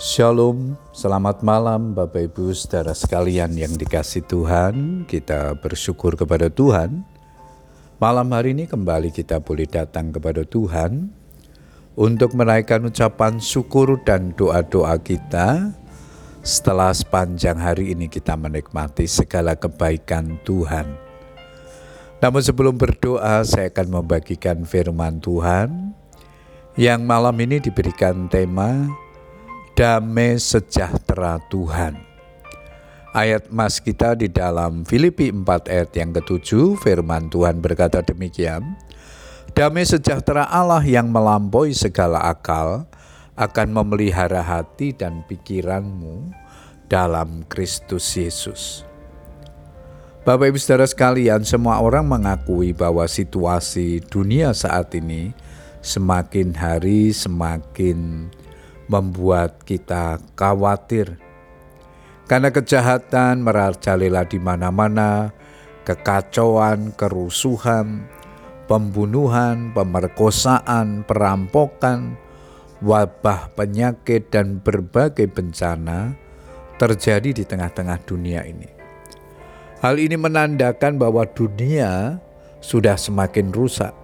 Shalom, selamat malam Bapak Ibu saudara sekalian yang dikasih Tuhan. Kita bersyukur kepada Tuhan. Malam hari ini kembali kita boleh datang kepada Tuhan untuk menaikkan ucapan syukur dan doa-doa kita setelah sepanjang hari ini kita menikmati segala kebaikan Tuhan. Namun sebelum berdoa saya akan membagikan firman Tuhan yang malam ini diberikan tema damai sejahtera Tuhan. Ayat mas kita di dalam Filipi 4 ayat yang ketujuh, firman Tuhan berkata demikian, Damai sejahtera Allah yang melampaui segala akal akan memelihara hati dan pikiranmu dalam Kristus Yesus. Bapak Ibu Saudara sekalian, semua orang mengakui bahwa situasi dunia saat ini semakin hari semakin membuat kita khawatir. Karena kejahatan merajalela di mana-mana, kekacauan, kerusuhan, pembunuhan, pemerkosaan, perampokan, wabah penyakit, dan berbagai bencana terjadi di tengah-tengah dunia ini. Hal ini menandakan bahwa dunia sudah semakin rusak.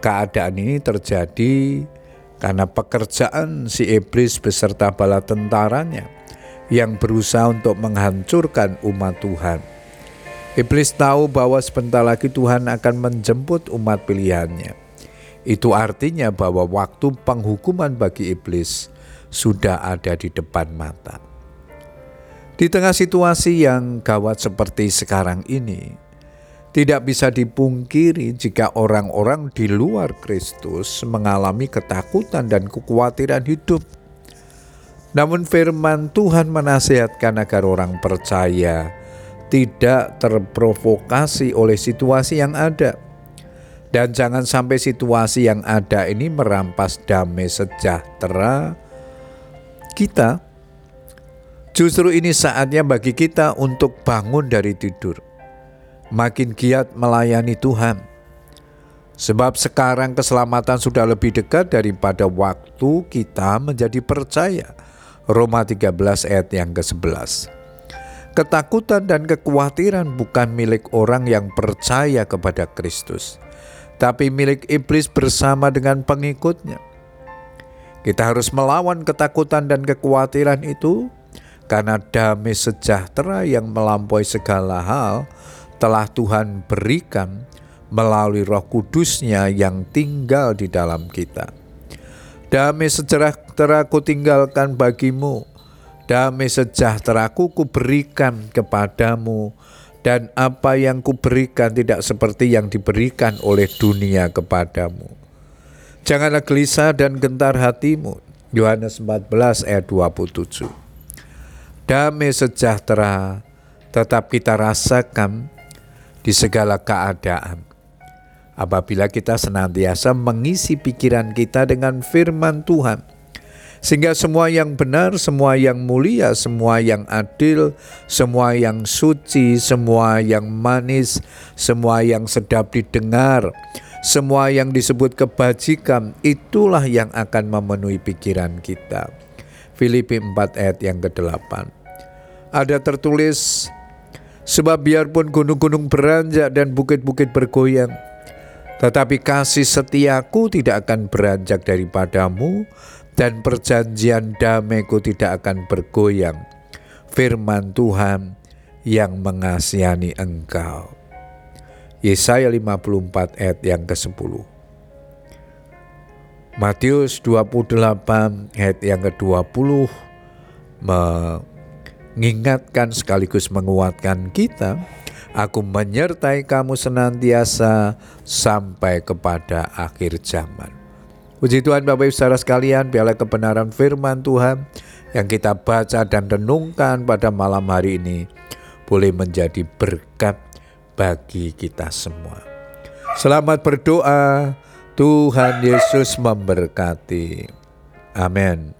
Keadaan ini terjadi karena pekerjaan si iblis beserta bala tentaranya yang berusaha untuk menghancurkan umat Tuhan. Iblis tahu bahwa sebentar lagi Tuhan akan menjemput umat pilihannya. Itu artinya bahwa waktu penghukuman bagi iblis sudah ada di depan mata. Di tengah situasi yang gawat seperti sekarang ini, tidak bisa dipungkiri jika orang-orang di luar Kristus mengalami ketakutan dan kekhawatiran hidup. Namun firman Tuhan menasihatkan agar orang percaya tidak terprovokasi oleh situasi yang ada. Dan jangan sampai situasi yang ada ini merampas damai sejahtera kita. Justru ini saatnya bagi kita untuk bangun dari tidur makin giat melayani Tuhan. Sebab sekarang keselamatan sudah lebih dekat daripada waktu kita menjadi percaya. Roma 13 ayat yang ke-11. Ketakutan dan kekhawatiran bukan milik orang yang percaya kepada Kristus, tapi milik iblis bersama dengan pengikutnya. Kita harus melawan ketakutan dan kekhawatiran itu karena damai sejahtera yang melampaui segala hal telah Tuhan berikan melalui roh kudusnya yang tinggal di dalam kita. Damai sejahtera ku tinggalkan bagimu, damai sejahtera ku berikan kepadamu, dan apa yang kuberikan tidak seperti yang diberikan oleh dunia kepadamu. Janganlah gelisah dan gentar hatimu. Yohanes 14 ayat 27. Damai sejahtera tetap kita rasakan di segala keadaan. Apabila kita senantiasa mengisi pikiran kita dengan firman Tuhan, sehingga semua yang benar, semua yang mulia, semua yang adil, semua yang suci, semua yang manis, semua yang sedap didengar, semua yang disebut kebajikan, itulah yang akan memenuhi pikiran kita. Filipi 4 ayat yang ke-8. Ada tertulis Sebab biarpun gunung-gunung beranjak dan bukit-bukit bergoyang, tetapi kasih setiaku tidak akan beranjak daripadamu dan perjanjian damaiku tidak akan bergoyang. Firman Tuhan yang mengasihani engkau. Yesaya 54 ayat yang ke-10. Matius 28 ayat yang ke-20 mengingatkan sekaligus menguatkan kita, aku menyertai kamu senantiasa sampai kepada akhir zaman. Puji Tuhan Bapak Ibu Saudara sekalian, biarlah kebenaran firman Tuhan yang kita baca dan renungkan pada malam hari ini boleh menjadi berkat bagi kita semua. Selamat berdoa, Tuhan Yesus memberkati. Amin.